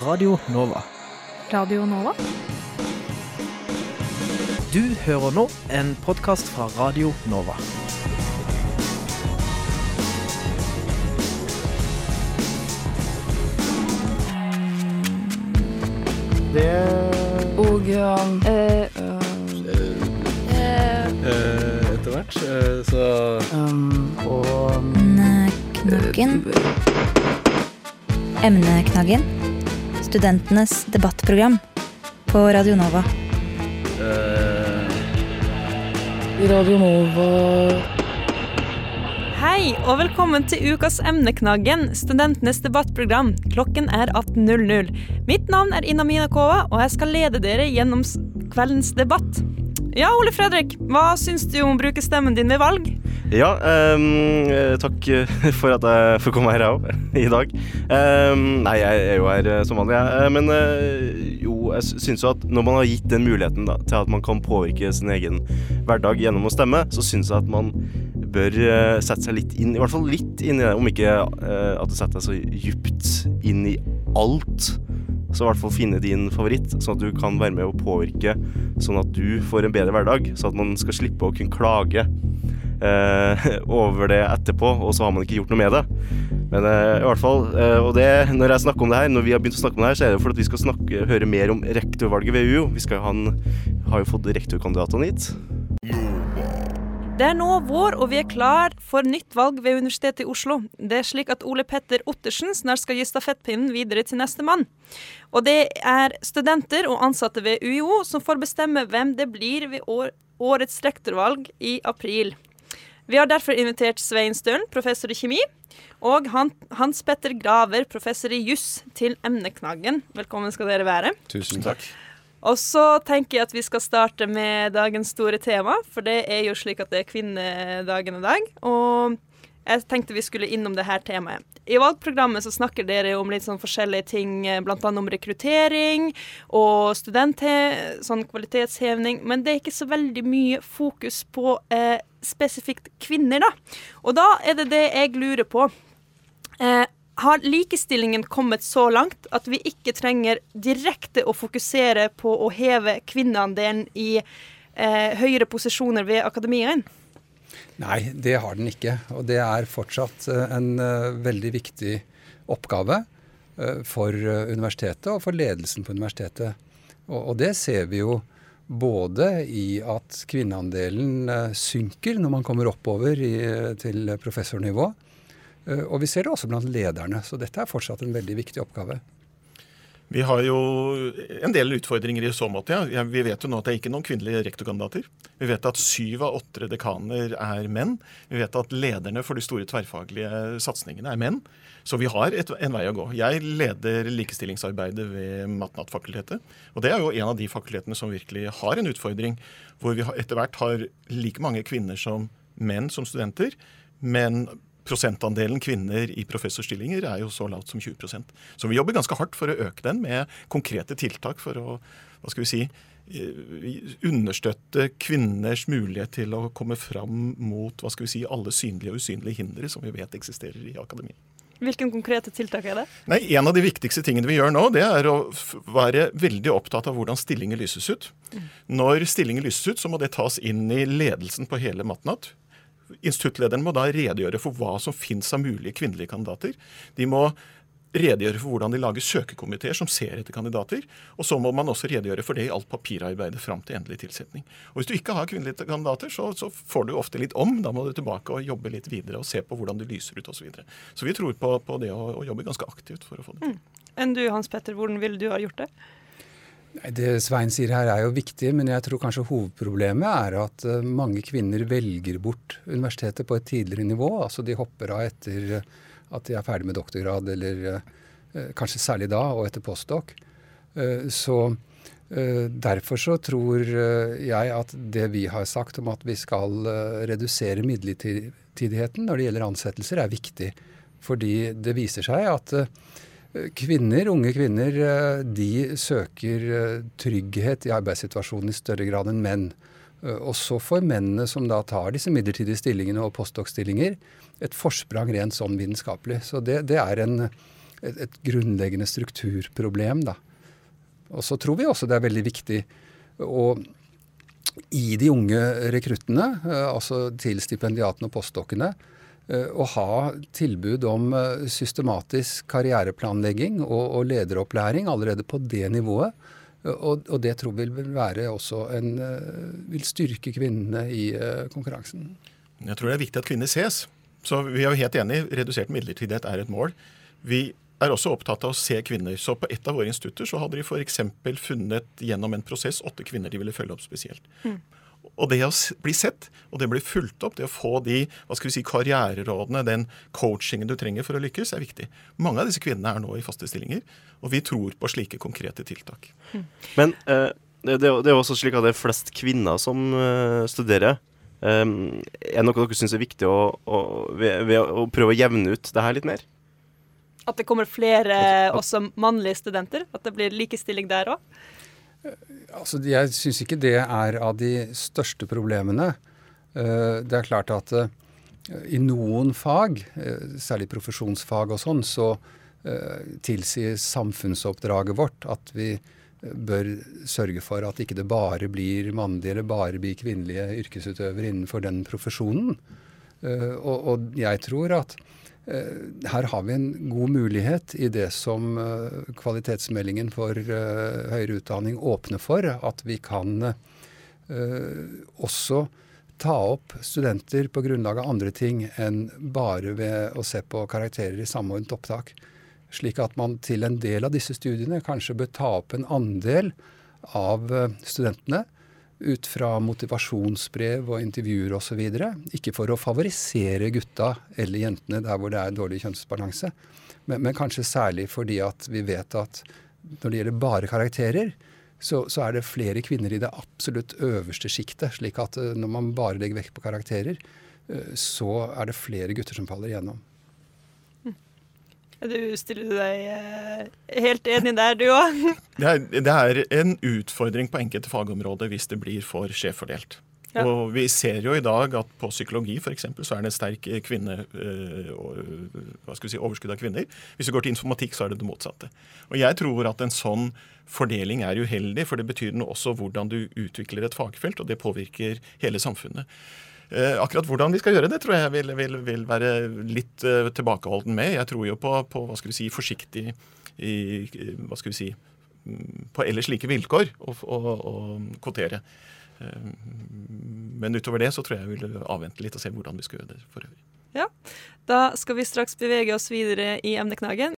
Radio Nova. Radio Nova? Du hører nå en podkast fra Radio Nova. Det Og ja, eh, Eh, etter hvert. eh, så um, Og Emneknaggen. Emneknaggen. Studentenes debattprogram på Radio Nova. Uh, Radio Nova Hei, og velkommen til ukas Emneknaggen, studentenes debattprogram. Klokken er 18.00. Mitt navn er Ina Minakova, og jeg skal lede dere gjennom kveldens debatt. Ja, Ole Fredrik, hva syns du om å bruke stemmen din ved valg? Ja, eh, takk eh, for at jeg får komme her, jeg òg, i dag. Um, nei, jeg er jo her eh, som vanlig, jeg. Men jo, jeg sy- syns jo at når man har gitt den muligheten da, til at man kan påvirke sin egen hverdag gjennom å stemme, så syns jeg at man bør sette seg litt inn, i hvert fall litt inn i det, om ikke at det setter seg så djupt inn i alt. Så i hvert fall finne din favoritt, sånn at du kan være med å påvirke, sånn at du får en bedre hverdag. Sånn at man skal slippe å kunne klage eh, over det etterpå, og så har man ikke gjort noe med det. Men eh, i hvert fall, eh, og det, når jeg snakker om det her, når vi har begynt å snakke om det her, så er det for at vi skal snakke, høre mer om rektorvalget ved UiO. Vi skal han har jo fått rektorkandidatene hit. Det er nå vår, og vi er klar for nytt valg ved Universitetet i Oslo. Det er slik at Ole Petter Ottersen snart skal gi stafettpinnen videre til neste mann. Og det er studenter og ansatte ved UiO som får bestemme hvem det blir ved årets rektorvalg i april. Vi har derfor invitert Svein Stølen, professor i kjemi, og Hans Petter Graver, professor i juss, til emneknaggen. Velkommen skal dere være. Tusen takk. Og så tenker jeg at vi skal starte med dagens store tema, for det er jo slik at det er kvinnedagen i dag. Og jeg tenkte vi skulle innom det her temaet. I valgprogrammet så snakker dere om litt sånn forskjellige ting, bl.a. blant annet om rekruttering og studenthe sånn kvalitetshevning, men det er ikke så veldig mye fokus på eh, spesifikt kvinner, da. Og da er det det jeg lurer på. Eh, har likestillingen kommet så langt at vi ikke trenger direkte å fokusere på å heve kvinneandelen i eh, høyere posisjoner ved akademien? Nei, det har den ikke. Og det er fortsatt eh, en eh, veldig viktig oppgave eh, for universitetet og for ledelsen på universitetet. Og, og det ser vi jo både i at kvinneandelen synker når man kommer oppover i, til professornivå, og vi ser det også blant lederne. Så dette er fortsatt en veldig viktig oppgave. Vi har jo en del utfordringer i så måte. Ja. Vi vet jo nå at det er ikke noen kvinnelige rektorkandidater. Vi vet at syv av åtte dekaner er menn. Vi vet at lederne for de store tverrfaglige satsingene er menn. Så vi har et, en vei å gå. Jeg leder likestillingsarbeidet ved Matnat-fakultetet. Og det er jo en av de fakultetene som virkelig har en utfordring, hvor vi etter hvert har like mange kvinner som menn som studenter. Men prosentandelen kvinner i professorstillinger er jo så lavt som 20% Så vi jobber ganske hardt for å øke den med konkrete tiltak for å hva skal vi si, eh, understøtte kvinners mulighet til å komme fram mot hva skal vi si, alle synlige og usynlige hindre som vi vet eksisterer i akademiet. Hvilke konkrete tiltak er det? Nei, En av de viktigste tingene vi gjør nå, det er å være veldig opptatt av hvordan stillinger lyses ut. Når stillinger lyses ut, så må det tas inn i ledelsen på hele Matnat. Instituttlederen må da redegjøre for hva som finnes av mulige kvinnelige kandidater. De må redegjøre for hvordan de lager søkekomiteer som ser etter kandidater. Og så må man også redegjøre for det i alt papirarbeidet fram til endelig tilsetning. Og Hvis du ikke har kvinnelige kandidater, så, så får du ofte litt om. Da må du tilbake og jobbe litt videre og se på hvordan det lyser ut osv. Så, videre. så vi tror på, på det å, å jobbe ganske aktivt for å få det til. Enn du, Hans Petter, hvordan ville du ha gjort det? Det Svein sier her er jo viktig, men jeg tror kanskje hovedproblemet er at eh, mange kvinner velger bort universitetet på et tidligere nivå. Altså de hopper av etter eh, at de er ferdig med doktorgrad, eller eh, kanskje særlig da, og etter postdoc. Eh, Så derfor så tror jeg at det vi har sagt om at vi skal redusere midlertidigheten når det gjelder ansettelser, er viktig. Fordi det viser seg at Kvinner, unge kvinner, eh, de søker eh, trygghet i arbeidssituasjonen i større grad enn menn. Eh, Og så får mennene som da tar disse midlertidige stillingene og postdoc-stillinger, et forsprang rent sånn vitenskapelig. Så det, det er en, et, et grunnleggende strukturproblem. da. Og så tror vi også det er veldig viktig å i de unge rekruttene, altså til stipendiatene og postdokene, eh, å ha tilbud om eh, systematisk karriereplanlegging og, og lederopplæring allerede på det nivået. Og, og, det tror vi vil være også en vil styrke kvinnene i konkurransen. Jeg tror det er viktig at kvinner ses. Så vi er jo helt enig. Redusert midlertidighet er et mål. Vi er også opptatt av å se kvinner. Så på et av våre institutter så hadde de f.eks. funnet gjennom en prosess åtte kvinner de ville følge opp spesielt. Mm. Og det å bli sett, og det å bli fulgt opp, det å få de hva skal vi si, karriererådene, den coachingen du trenger for å lykkes, er viktig. Mange av disse kvinnene er nå i faste stillinger, og vi tror på slike konkrete tiltak. Mm. Men uh, det, det, er også slik at det er flest kvinner som uh, studerer. Um, er det noe dere syns er viktig å, å, ved, ved å prøve å jevne ut det her litt mer? At det kommer flere også mannlige studenter? At det blir likestilling der òg? Altså, jeg syns ikke det er av de største problemene. Eh, det er klart at eh, i noen fag, eh, særlig profesjonsfag og sånn, så tilsier samfunnsoppdraget vårt at vi bør sørge for at ikke det bare blir mannlige eller bare blir kvinnelige yrkesutøvere innenfor den profesjonen. Og, jeg tror at her har vi en god mulighet i det som eh, kvalitetsmeldingen for eh, høyere utdanning åpner for, at vi kan også ta opp studenter på grunnlag av andre ting enn bare ved å se på karakterer i samordnet opptak. Slik at man til en del av disse studiene kanskje bør ta opp en andel av studentene ut fra motivasjonsbrev og intervjuer osv. Ikke for å favorisere gutta eller jentene der hvor det er dårlig kjønnsbalanse, men, men, kanskje særlig fordi at vi vet at når det gjelder bare karakterer, så, så er det flere kvinner i det absolutt øverste sjiktet. Slik at eh, når man bare legger vekt på karakterer, eh, så er det flere gutter som faller igjennom. Du stiller deg eh, helt enig der, du òg? det, det, er en utfordring på enkelte fagområder hvis det blir for skjevfordelt. Ja. Og vi ser jo i dag at på psykologi for eksempel, så er det en sterk kvinne, øh, si, overskudd av kvinner. Hvis vi går til informatikk, så er det det motsatte. Og jeg tror at en sånn fordeling er uheldig, for det betyr også hvordan du utvikler et fagfelt, og det påvirker hele samfunnet. Eh, akkurat hvordan vi skal gjøre det, tror jeg vil, vil, vil være litt uh, tilbakeholden med. Jeg tror jo på, på hva skal vi si, forsiktig i, hva skal vi si, mm, på ellers like vilkår å kvotere. Uh, men utover det så tror jeg jeg vil avvente litt og se hvordan vi skal gjøre det for øvrig. Ja, Da skal vi straks bevege oss videre i emneknaggen.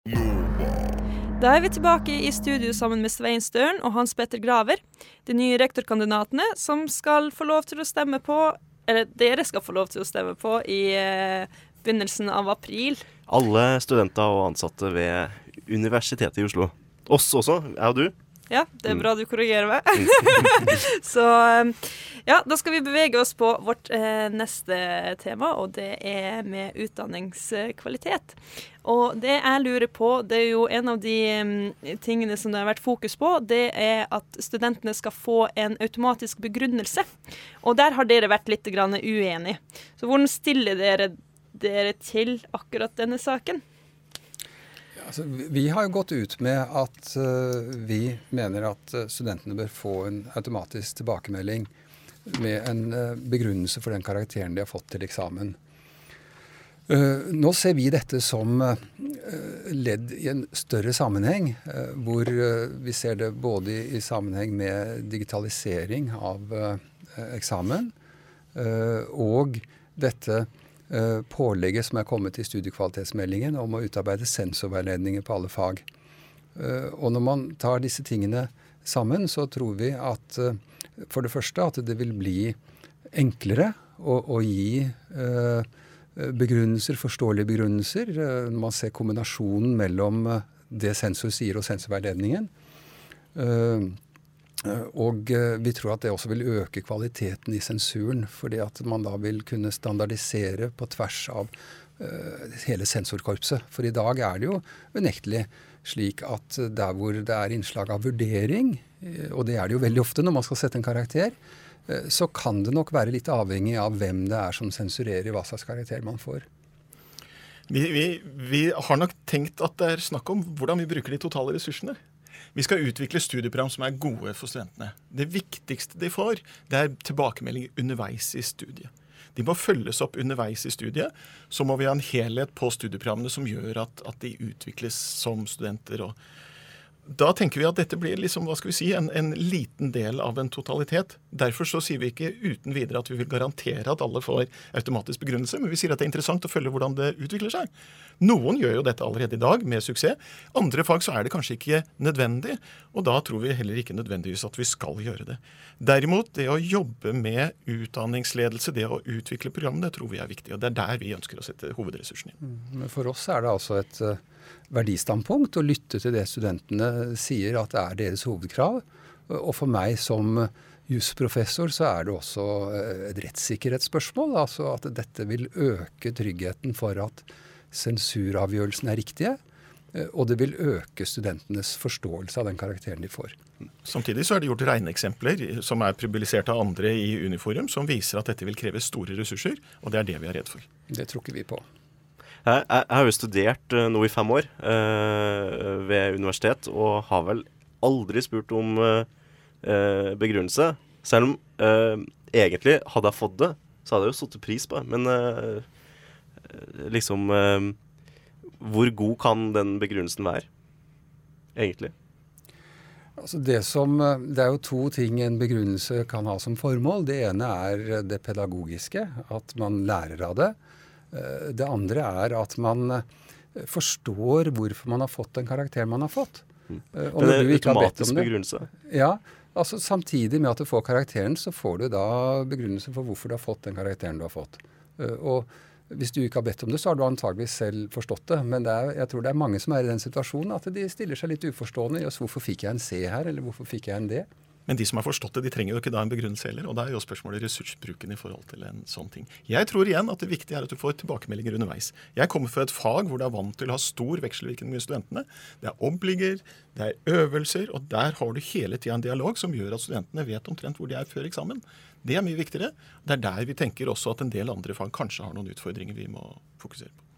Da er vi tilbake i studio sammen med Svein Støren og Hans Petter Graver, de nye rektorkandidatene som skal få lov til å stemme på eller dere skal få lov til å stemme på i eh, begynnelsen av april. Alle studenter og ansatte ved Universitetet i Oslo. Oss også, jeg og du. Ja, det er bra du korrigerer meg. så eh, ja, da skal vi bevege oss på vårt eh, neste tema, og det er med utdanningskvalitet. Og det jeg lurer på, det er jo en av de um, tingene som det har vært fokus på, det er at studentene skal få en automatisk begrunnelse. Og der har dere vært litt uenige. Så hvordan stiller dere dere til akkurat denne saken? Altså, vi har jo gått ut med at uh, vi mener at uh, studentene bør få en automatisk tilbakemelding med en uh, begrunnelse for den karakteren de har fått til eksamen. nå ser vi dette som ledd i en større sammenheng, hvor vi ser det både i, i sammenheng med digitalisering av eksamen og dette Eh, pålegget som er kommet i studiekvalitetsmeldingen om å utarbeide sensorveiledninger på alle fag. Eh, og når man tar disse tingene sammen, så tror vi at eh, for det første at det vil bli enklere å, å gi begrunnelser, forståelige begrunnelser, når man ser kombinasjonen mellom det sensor sier og sensorveiledningen. Eh, og eh, vi tror at det også vil øke kvaliteten i sensuren, fordi at man da vil kunne standardisere på tvers av uh, hele sensorkorpset. For i dag er det jo unektelig slik at der hvor det er innslag av vurdering, og det er det jo veldig ofte når man skal sette en karakter, så kan det nok være litt avhengig av hvem det er som sensurerer hva slags karakter man får. Vi, vi, vi har nok tenkt at det er snakk om hvordan vi bruker de totale ressursene. Vi skal utvikle studieprogram som er gode for studentene. Det viktigste de får, det er tilbakemelding underveis i studiet. De må følges opp underveis i studiet. Så må vi ha en helhet på studieprogrammene som gjør at, at de utvikles som studenter. og da tenker vi at dette blir liksom, hva skal vi si, en, en, liten del av en totalitet. Derfor så sier vi ikke uten videre at vi vil garantere at alle får automatisk begrunnelse, men vi sier at det er interessant å følge hvordan det utvikler seg. Noen gjør jo dette allerede i dag med suksess. Andre fag så er det kanskje ikke nødvendig, og da tror vi heller ikke nødvendigvis at vi skal gjøre det. Derimot, det å jobbe med utdanningsledelse, det å utvikle programmene, tror vi er viktig. Og det er der vi ønsker å sette hovedressursene inn. Men for oss er det altså et uh verdistandpunkt og lytte til det studentene sier at det er deres hovedkrav. Og for meg som jusprofessor så er det også eh, et rettssikkerhetsspørsmål. Altså at dette vil øke tryggheten for at sensuravgjørelsene er riktige. Eh, og det vil øke studentenes forståelse av den karakteren de får. Samtidig så er det gjort regneeksempler som er publisert av andre i Uniforum, som viser at dette vil kreve store ressurser, og det er det vi er redd for. Det tror ikke vi på. Jeg, jeg, har jo studert uh, nå i fem år uh, ved universitet, og har vel aldri spurt om uh, begrunnelse. Selv om egentlig, hadde jeg fått det, så hadde jeg jo satt pris på det. Men liksom Hvor god kan den begrunnelsen være, egentlig? Altså det, som, det er jo to ting en begrunnelse kan ha som formål. Det ene er det pedagogiske, at man lærer av det. Eh, det andre er at man eh, forstår hvorfor man har fått den karakteren man har fått. Mm. Eh, og det er automatisk begrunnelse? Ja. altså Samtidig med at du får karakteren, så får du da begrunnelse for hvorfor du har fått den karakteren du har fått. Og hvis du ikke har bedt om det, så har du antageligvis selv forstått det. Men det er, jeg tror det er mange som er i den situasjonen at de stiller seg litt uforstående. Jøss, hvorfor fikk jeg en C her, eller hvorfor fikk jeg en D? Men de som har forstått det, de trenger jo ikke da en begrunnelse heller. Og da er jo spørsmålet ressursbruken i forhold til en sånn ting. Jeg tror igjen at det viktige er at du får tilbakemeldinger underveis. Jeg kommer fra et fag hvor det er vant til å ha stor vekselvirkning med studentene. Det er obliger, det er øvelser, og der har du hele tida en dialog som gjør at studentene vet omtrent hvor de er før eksamen. Det er mye viktigere. Det er der vi tenker også at en del andre fag kanskje har noen utfordringer vi må fokusere på.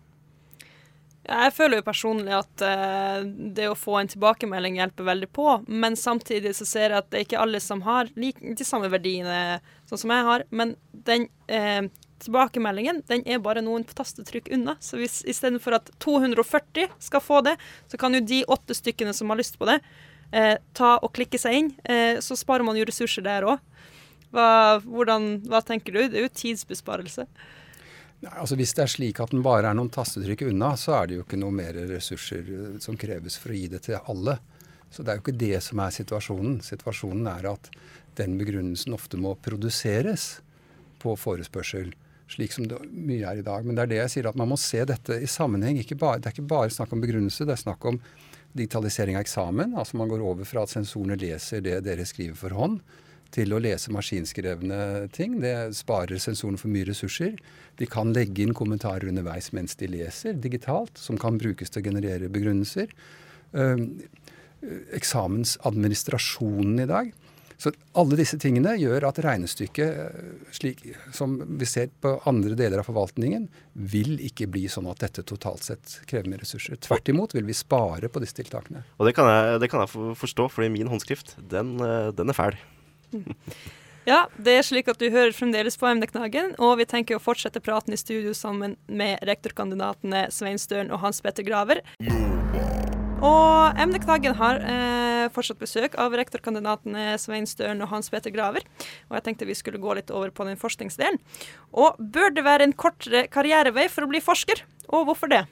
Jeg føler jo personlig at uh, det å få en tilbakemelding hjelper veldig på, men samtidig så ser jeg at det er ikke alle som har like, de samme verdiene sånn som jeg har. Men den uh, tilbakemeldingen den er bare noen tastetrykk unna. Så hvis istedenfor at 240 skal få det, så kan jo de åtte stykkene som har lyst på det, uh, ta og klikke seg inn. så sparer man jo ressurser der òg. Hva, hva tenker du? Det er jo tidsbesparelse. Nei, altså Hvis det er slik at den bare er noen tastetrykk unna, så er det jo ikke noe mer ressurser eh, som kreves for å gi det til alle. Så det er jo ikke det som er situasjonen. Situasjonen er at den begrunnelsen ofte må produseres på forespørsel, slik som det mye er i dag. Men det er det jeg sier, at man må se dette i sammenheng. Bare, det er ikke bare snakk om begrunnelse, det er snakk om digitalisering av eksamen. Altså man går over fra at sensorene leser det dere skriver for hånd, til å lese maskinskrevne ting. Det sparer sensoren for mye ressurser. De kan legge inn kommentarer underveis mens de leser digitalt, som kan brukes til å generere begrunnelser. Eh, eksamensadministrasjonen i dag. Så alle disse tingene gjør at regnestykket, eh, slik som vi ser på andre deler av forvaltningen, vil ikke bli sånn at dette totalt sett krever mer ressurser. Tvert imot vil vi spare på disse tiltakene. Og det kan jeg, det kan jeg forstå, fordi min håndskrift, den, eh, den er fæl. Ja, det er slik at du hører fremdeles på Emneknaggen, og vi tenker å fortsette praten i studio sammen med rektorkandidatene Svein Støren og Hans Petter Graver. Og Emneknaggen har eh, fortsatt besøk av rektorkandidatene Svein Støren og Hans Petter Graver. Og jeg tenkte vi skulle gå litt over på den forskningsdelen. Og bør det være en kortere karrierevei for å bli forsker, og hvorfor det?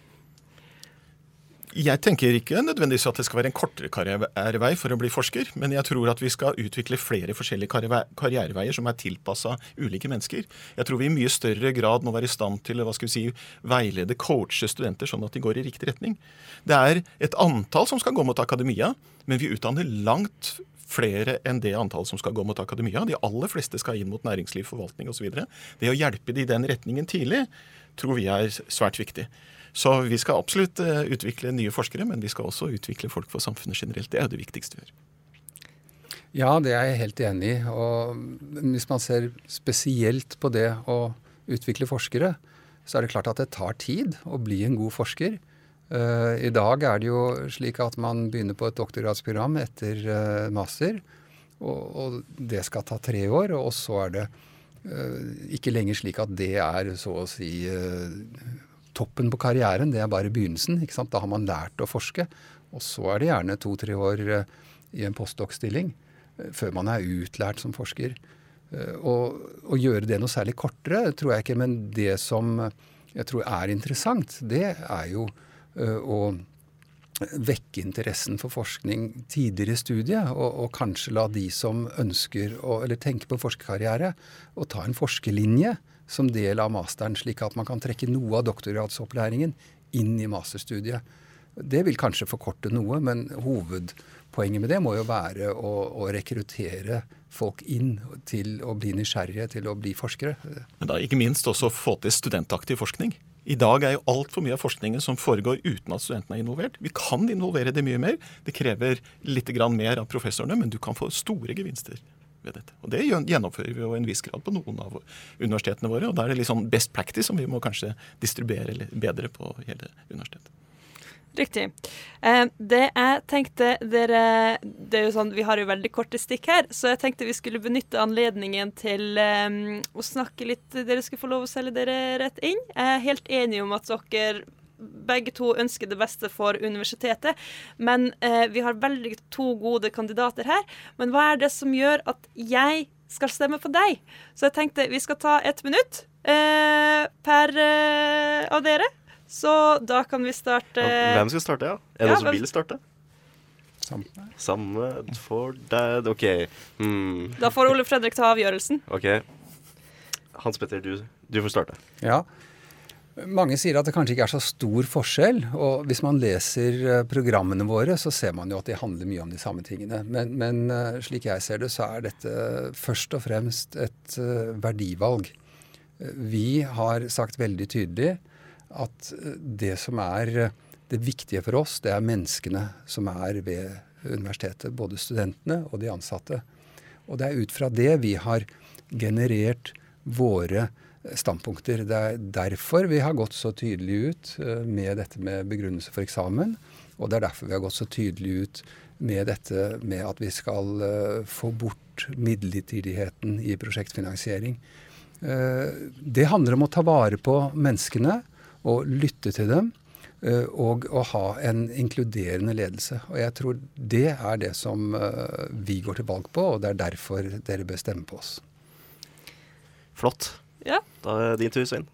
Jeg tenker ikke nødvendigvis at det skal være en kortere karrierevei for å bli forsker, men jeg tror at vi skal utvikle flere forskjellige karriereveier som er tilpassa ulike mennesker. Jeg tror vi i mye større grad må være i stand til hva skal vi si, veilede, coache studenter sånn at de går i riktig retning. Det er et antall som skal gå mot akademia, men vi utdanner langt flere enn det antallet som skal gå mot akademia. De aller fleste skal inn mot næringsliv, forvaltning osv. Det å hjelpe de i den retningen tidlig tror vi er svært viktig. Så vi skal absolutt eh, utvikle nye forskere, men vi skal også utvikle folk for samfunnet generelt. Det er jo det viktigste vi gjør. Ja, det er jeg helt enig i. Og hvis man ser spesielt på det å utvikle forskere, så er det klart at det tar tid å bli en god forsker. Eh, I dag er det jo slik at man begynner på et doktorgradsprogram etter eh, master, og, det skal ta tre år. Og så er det ikke lenger slik at det er så å si toppen på karrieren. Det er bare begynnelsen. ikke sant? Da har man lært å forske. Og så er det gjerne to-tre år eh, i en postdoc-stilling eh, før man er utlært som forsker. Eh, å gjøre det noe særlig kortere tror jeg ikke, men det som jeg tror er interessant, det er jo eh, å vekke interessen for forskning tidligere i studiet, og, og kanskje la de som ønsker å, eller tenker på forskerkarriere, å ta en forskerlinje som del av masteren, slik at man kan trekke noe av doktorgradsopplæringen inn i masterstudiet. Det vil kanskje forkorte noe, men hovedpoenget med det må jo være å, å rekruttere folk inn til å bli nysgjerrige, til å bli forskere. Men da ikke minst også få til studentaktiv forskning. I dag er jo altfor mye av forskningen som foregår uten at studentene er involvert. Vi kan involvere det mye mer. Det krever litt mer av professorene, men du kan få store gevinster ved dette. Og Det gjennomfører vi jo en viss grad på noen av universitetene våre. og Da er det litt sånn best practice som vi må kanskje distribuere bedre på hele universitetet. Riktig. Eh, det jeg tenkte dere Det er jo sånn, Vi har jo veldig korte stikk her, så jeg tenkte vi skulle benytte anledningen til eh, å snakke litt Dere skulle få lov å selge dere rett inn. Jeg er helt enig om at dere begge to ønsker det beste for universitetet, men eh, vi har veldig to gode kandidater her. Men hva er det som gjør at jeg skal stemme på deg? Så jeg tenkte vi skal ta ett minutt eh, per eh, av dere. Så da kan vi starte Ja, hvem skal starte, ja? Er det Ja, noen som hvem- vil starte? Samme. Samme for deg OK. Hmm. Da får Ole Fredrik ta avgjørelsen. ok. Hans Petter, du, du får starte. Ja. Mange sier at det kanskje ikke er så stor forskjell. Og hvis man leser eh, programmene våre, så ser man jo at de handler mye om de samme tingene. Men, men eh, slik jeg ser det, så er dette først og fremst et eh, verdivalg. Vi har sagt veldig tydelig at eh, det som er eh, det viktige for oss, det er menneskene som er ved universitetet. Både studentene og de ansatte. Og det er ut fra det vi har generert våre standpunkter. Det er derfor vi har gått så tydelig ut eh, med dette med begrunnelse for eksamen. Og det er derfor vi har gått så tydelig ut med dette med at vi skal eh, få bort midlertidigheten i prosjektfinansiering. Eh, Det handler om å ta vare på menneskene og lytte til dem. eh, Og å ha en inkluderende ledelse. Og jeg tror det er det som eh, vi går til valg på, og det er derfor dere bør stemme på oss. Flott. Ja. Da er det din tur, Svein.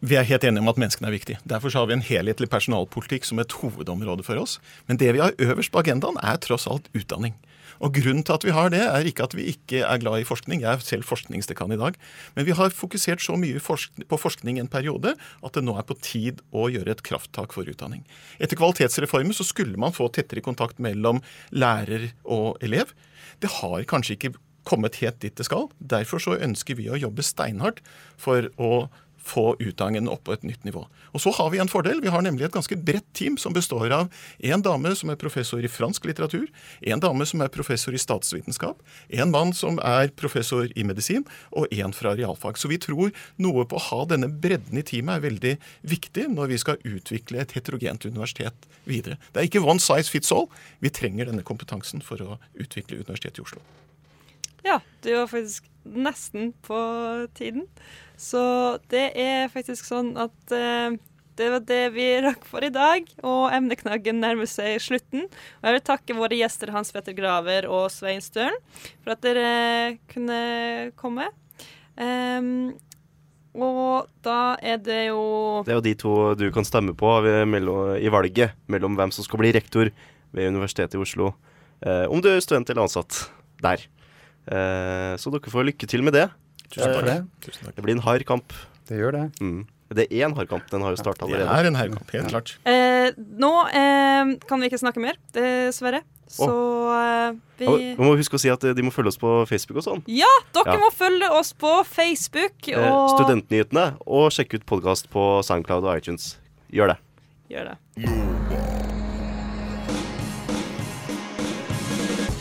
Vi er helt enige om at menneskene er viktige. Derfor så har vi en helhetlig personalpolitikk som et hovedområde for oss. Men det vi har øverst på agendaen, er tross alt utdanning. Og Grunnen til at vi har det, er ikke at vi ikke er glad i forskning. Jeg er selv forskningsdekan i dag. Men vi har fokusert så mye på forskning en periode at det nå er på tid å gjøre et krafttak for utdanning. Etter kvalitetsreformen så skulle man få tettere kontakt mellom lærer og elev. Det har kanskje ikke kommet helt dit det skal. Derfor så ønsker vi å jobbe steinhardt for å få utdanningen opp på et nytt nivå. Og så har vi en fordel. Vi har nemlig et ganske bredt team som består av en dame som er professor i fransk litteratur, en dame som er professor i statsvitenskap, en mann som er professor i medisin, og en fra realfag. Så vi tror noe på å ha denne bredden i teamet er veldig viktig når vi skal utvikle et heterogent universitet videre. Det er ikke one size fits all. Vi trenger denne kompetansen for å utvikle Universitetet i Oslo. Ja, det var faktisk nesten på tiden. Så det er faktisk sånn at eh, det var det vi rakk for i dag, og emneknaggen nærmer seg slutten. Og jeg vil takke våre gjester Hans Petter Graver og Svein Stølen for at dere kunne komme. Um, og da er det jo Det er jo de to du kan stemme på i valget mellom hvem som skal bli rektor ved Universitetet i Oslo. Eh, om du er student eller ansatt der. Eh, så dere får lykke til med det. Tusen Takk det. Tusen takk. Det blir en hard kamp. Det gjør det. Mm. Det er én hard kamp. Den har jo starta Det er en haugkamp, helt klart. eh, Nå eh, kan vi ikke snakke mer, dessverre. Så eh, vi ja, Vi må huske å si at eh, de må følge oss på Facebook og sånn. Ja, dere Ja. må følge oss på Facebook Eh, og Studentnyhetene. Og sjekke ut podkast på Soundcloud og iTunes. Gjør det. Gjør det.